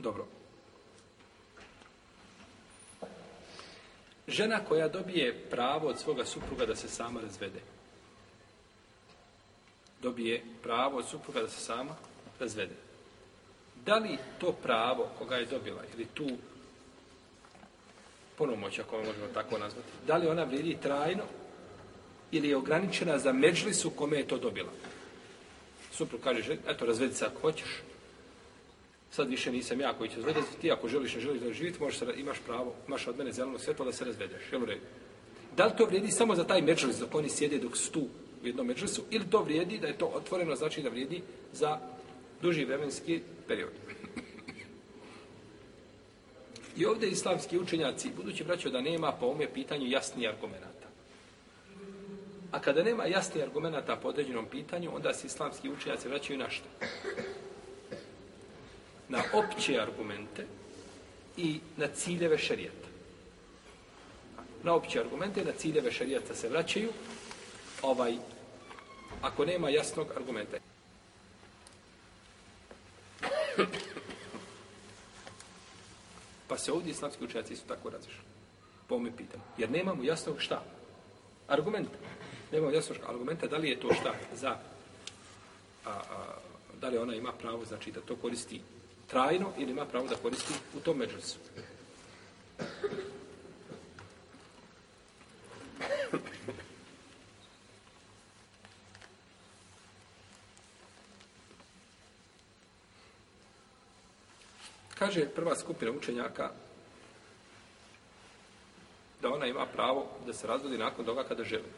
Dobro. Žena koja dobije pravo od svoga supruga da se sama razvede. Dobije pravo od supruga da se sama razvede. Da li to pravo koga je dobila ili tu ponomoć, ako možemo tako nazvati, da li ona vrijedi trajno ili je ograničena za međlisu kome je to dobila? Suprug kaže, eto, razvedi se ako hoćeš, sad više nisam ja koji će razvedati, ti ako želiš, ne želiš da živiti, možeš se, imaš pravo, imaš od mene zeleno svjetlo da se razvedeš, jel u redu? Da li to vrijedi samo za taj međlis dok oni sjede dok stu u jednom međlisu, ili to vrijedi da je to otvoreno, znači da vrijedi za duži vremenski period? I ovdje islamski učenjaci, budući braćo da nema po ome pitanju jasni argumenta. A kada nema jasni argumenta po određenom pitanju, onda se islamski učenjaci vraćaju na što? Na opće argumente i na ciljeve šerijata. Na opće argumente i na ciljeve šerijata se vraćaju ovaj, ako nema jasnog argumenta. Pa se ovdje islamski učenjaci su tako razišli. Po ovome pitanju. Jer nemamo jasnog šta? Argumenta. Nemamo jasnog argumenta da li je to šta za a, a, da li ona ima pravo znači da to koristi trajno ili ima pravo da koristi u tom međusu. Kaže prva skupina učenjaka da ona ima pravo da se razvodi nakon toga kada želi.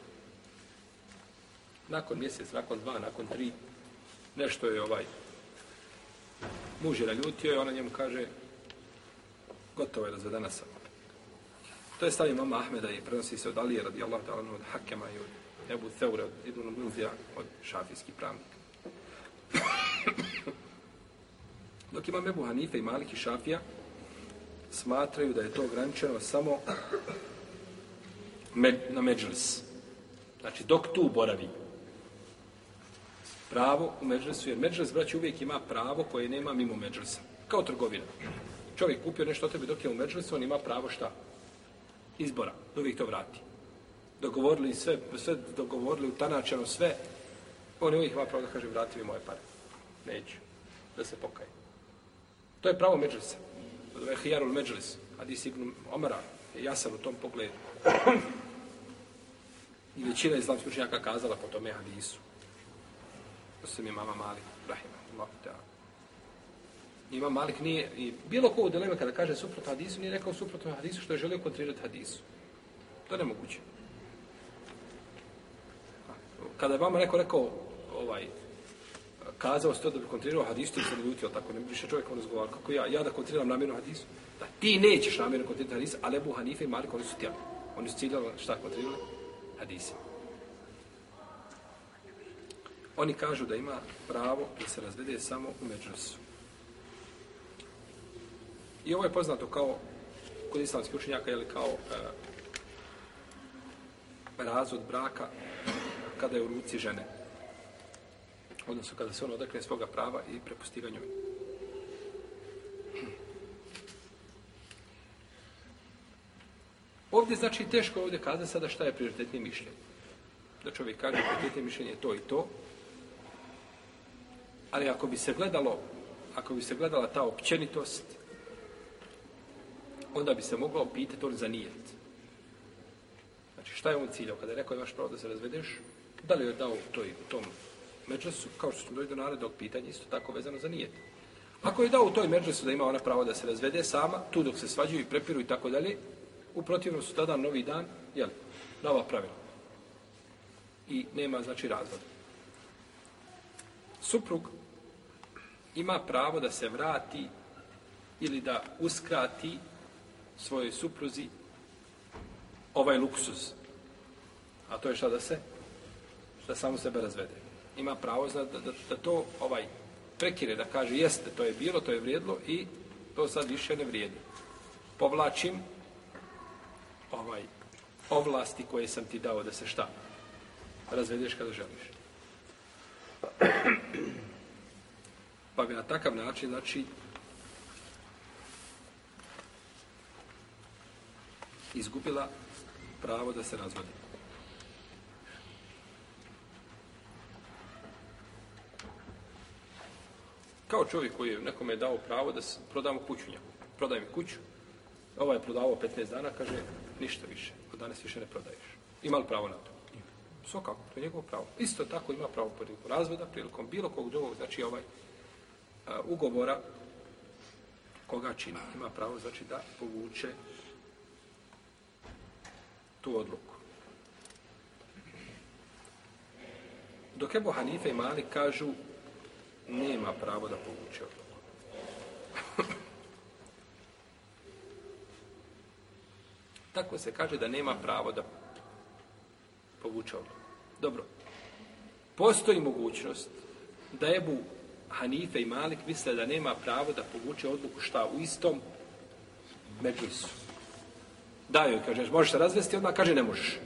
Nakon mjesec, nakon dva, nakon tri, nešto je ovaj muž je naljutio i ona njemu kaže gotovo je razvedena sam. To je stavio mama Ahmeda i prenosi se od Alije radijallahu ta'ala od Hakema i od Ebu Theure od Ibn Munzija od šafijskih pravnika. Dok imam Ebu Hanife i Malik i Šafija, smatraju da je to ograničeno samo med, na međlis. Znači, dok tu boravi pravo u međlisu, jer međlis, braći, uvijek ima pravo koje nema mimo međlisa. Kao trgovina. Čovjek kupio nešto od tebe dok je u međlisu, on ima pravo šta? Izbora. Da uvijek to vrati. Dogovorili sve, sve dogovorili, utanačeno sve, on uvijek ima pravo da kaže vrati mi moje pare. Neću. Da se pokaje. To je pravo međlisa. Od ove hijarul međlis. Hadis ibn Omara je jasan u tom pogledu. I većina islamskih učenjaka kazala po tome hadisu osim imama Malik, rahimahullahu ta'ala. Ima Malik nije, i bilo ko u dileme kada kaže suprotno hadisu, nije rekao suprotno hadisu što je želio kontrirati hadisu. To je nemoguće. Kada je vama neko rekao, ovaj, kazao ste da bi kontrirao hadisu, ti se ne ljutio tako, ne bi više čovjek on razgovara, kako ja, ja da kontriram namjerno hadisu. Da, ti nećeš namjerno kontrirati hadisu, ali Ebu Hanife i Malik, oni su tijeli. Oni su ciljali šta kontrirali? Hadisi. Oni kažu da ima pravo da se razvede samo u međusu. I ovo je poznato kao kod islamskih učenjaka, je kao e, razvod braka kada je u ruci žene odnosno kada se on odakne svoga prava i prepusti ga njoj. Ovdje znači teško ovdje kazati sada šta je prioritetnije mišljenje. Da čovjek kaže prioritetnije mišljenje je to i to, ali ako bi se gledalo, ako bi se gledala ta općenitost, onda bi se moglo pitati on za nijet. Znači šta je on ciljao? Kada je rekao imaš pravo da se razvedeš, da li je dao toj, tom međusu, kao što smo dođe do narednog pitanja, isto tako vezano za nijet. Ako je dao u toj međusu da ima ona pravo da se razvede sama, tu dok se svađaju i prepiru i tako dalje, u protivnom su tada novi dan, jel, nova pravila. I nema, znači, razvoda. Suprug ima pravo da se vrati ili da uskrati svojoj supruzi ovaj luksuz. A to je šta da se? Da samo sebe razvede ima pravo za da, da, da to ovaj prekire, da kaže jeste, to je bilo, to je vrijedlo i to sad više ne vrijedi. Povlačim ovaj ovlasti koje sam ti dao da se šta razvedeš kada želiš. sahabe na takav način, znači, izgubila pravo da se razvodi. Kao čovjek koji je nekom je dao pravo da se prodamo kuću njemu. Prodaj mi kuću. Ovaj je prodavao 15 dana, kaže, ništa više. Od danas više ne prodaješ. Ima li pravo na to? Svakako, to je njegovo pravo. Isto tako ima pravo prilikom razvoda, prilikom bilo kog drugog, znači ovaj a, ugovora koga čini. Ima pravo, znači, da povuče tu odluku. Dok Ebu Hanife i Malik kažu nema pravo da povuče odluku. Tako se kaže da nema pravo da povuče odluku. Dobro. Postoji mogućnost da Ebu Hanife i Malik misle da nema pravo da povuče odluku šta u istom međusu. Da joj, kažeš, možeš se razvesti, odmah kaže ne možeš.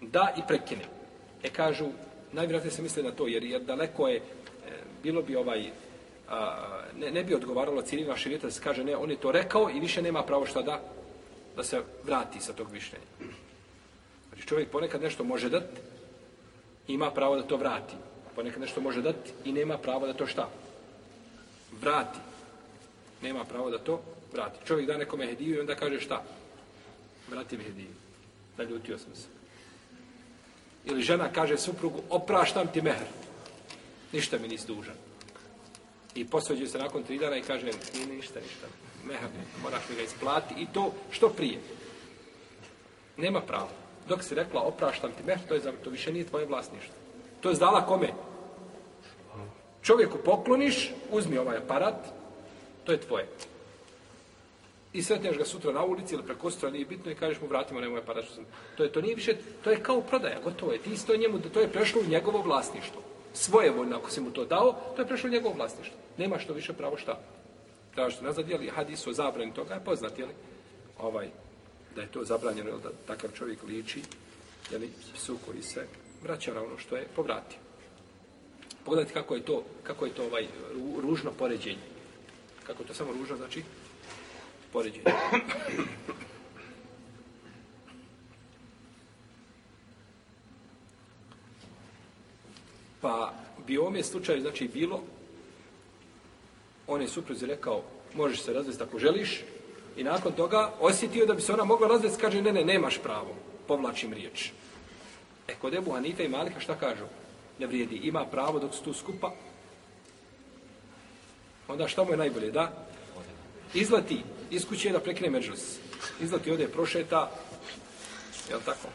Da i prekine. E kažu, najvjerojatnije se misle na to, jer, jer daleko je, e, bilo bi ovaj, a, ne, ne bi odgovaralo ciljima širita da se kaže ne, on je to rekao i više nema pravo šta da, da se vrati sa tog mišljenja. Znači čovjek ponekad nešto može dati, ima pravo da to vrati. Pa Ponekad nešto može dati i nema pravo da to šta? Vrati. Nema pravo da to vrati. Čovjek da nekome hediju i onda kaže šta? Vrati mi hediju. Naljutio sam se. Ili žena kaže suprugu, opraštam ti mehr. Ništa mi nisi dužan. I posveđuje se nakon tri dana i kaže, nije ništa, ništa. Mehr, moraš mi ga isplati. I to što prije. Nema pravo. Dok si rekla, opraštam ti mehr, to, je, to više nije tvoje vlasništvo. To je zdala kome? Čovjeku pokloniš, uzmi ovaj aparat, to je tvoje. I sretneš ga sutra na ulici ili preko sutra, nije bitno i kažeš mu vratimo nemoj aparat. Što sam... To je to nije više, to je kao prodaja, gotovo je. Ti isto njemu, to je prešlo u njegovo vlasništvo. Svoje voljno, ako si mu to dao, to je prešlo u njegovo vlasništvo. Nema što više pravo šta. Tražite nazad, jeli hadis o zabrani toga, je poznat, jeli? Ovaj, da je to zabranjeno, da takav čovjek liči, jeli, psu koji se vraća ono što je povratio. Pogledajte kako je to, kako je to ovaj ružno poređenje. Kako to samo ružno, znači poređenje. Pa bi u ovome slučaju, znači, bilo, on je supruzi rekao, možeš se razvesti ako želiš, i nakon toga osjetio da bi se ona mogla razvesti, kaže, ne, ne, nemaš pravo, povlačim riječ. E, kod Ebu Hanife i Malika šta kažu? Ne vrijedi, ima pravo dok su tu skupa. Onda šta mu je najbolje, da? Izleti iz kuće da prekine međus. Izleti ode prošeta, je li tako?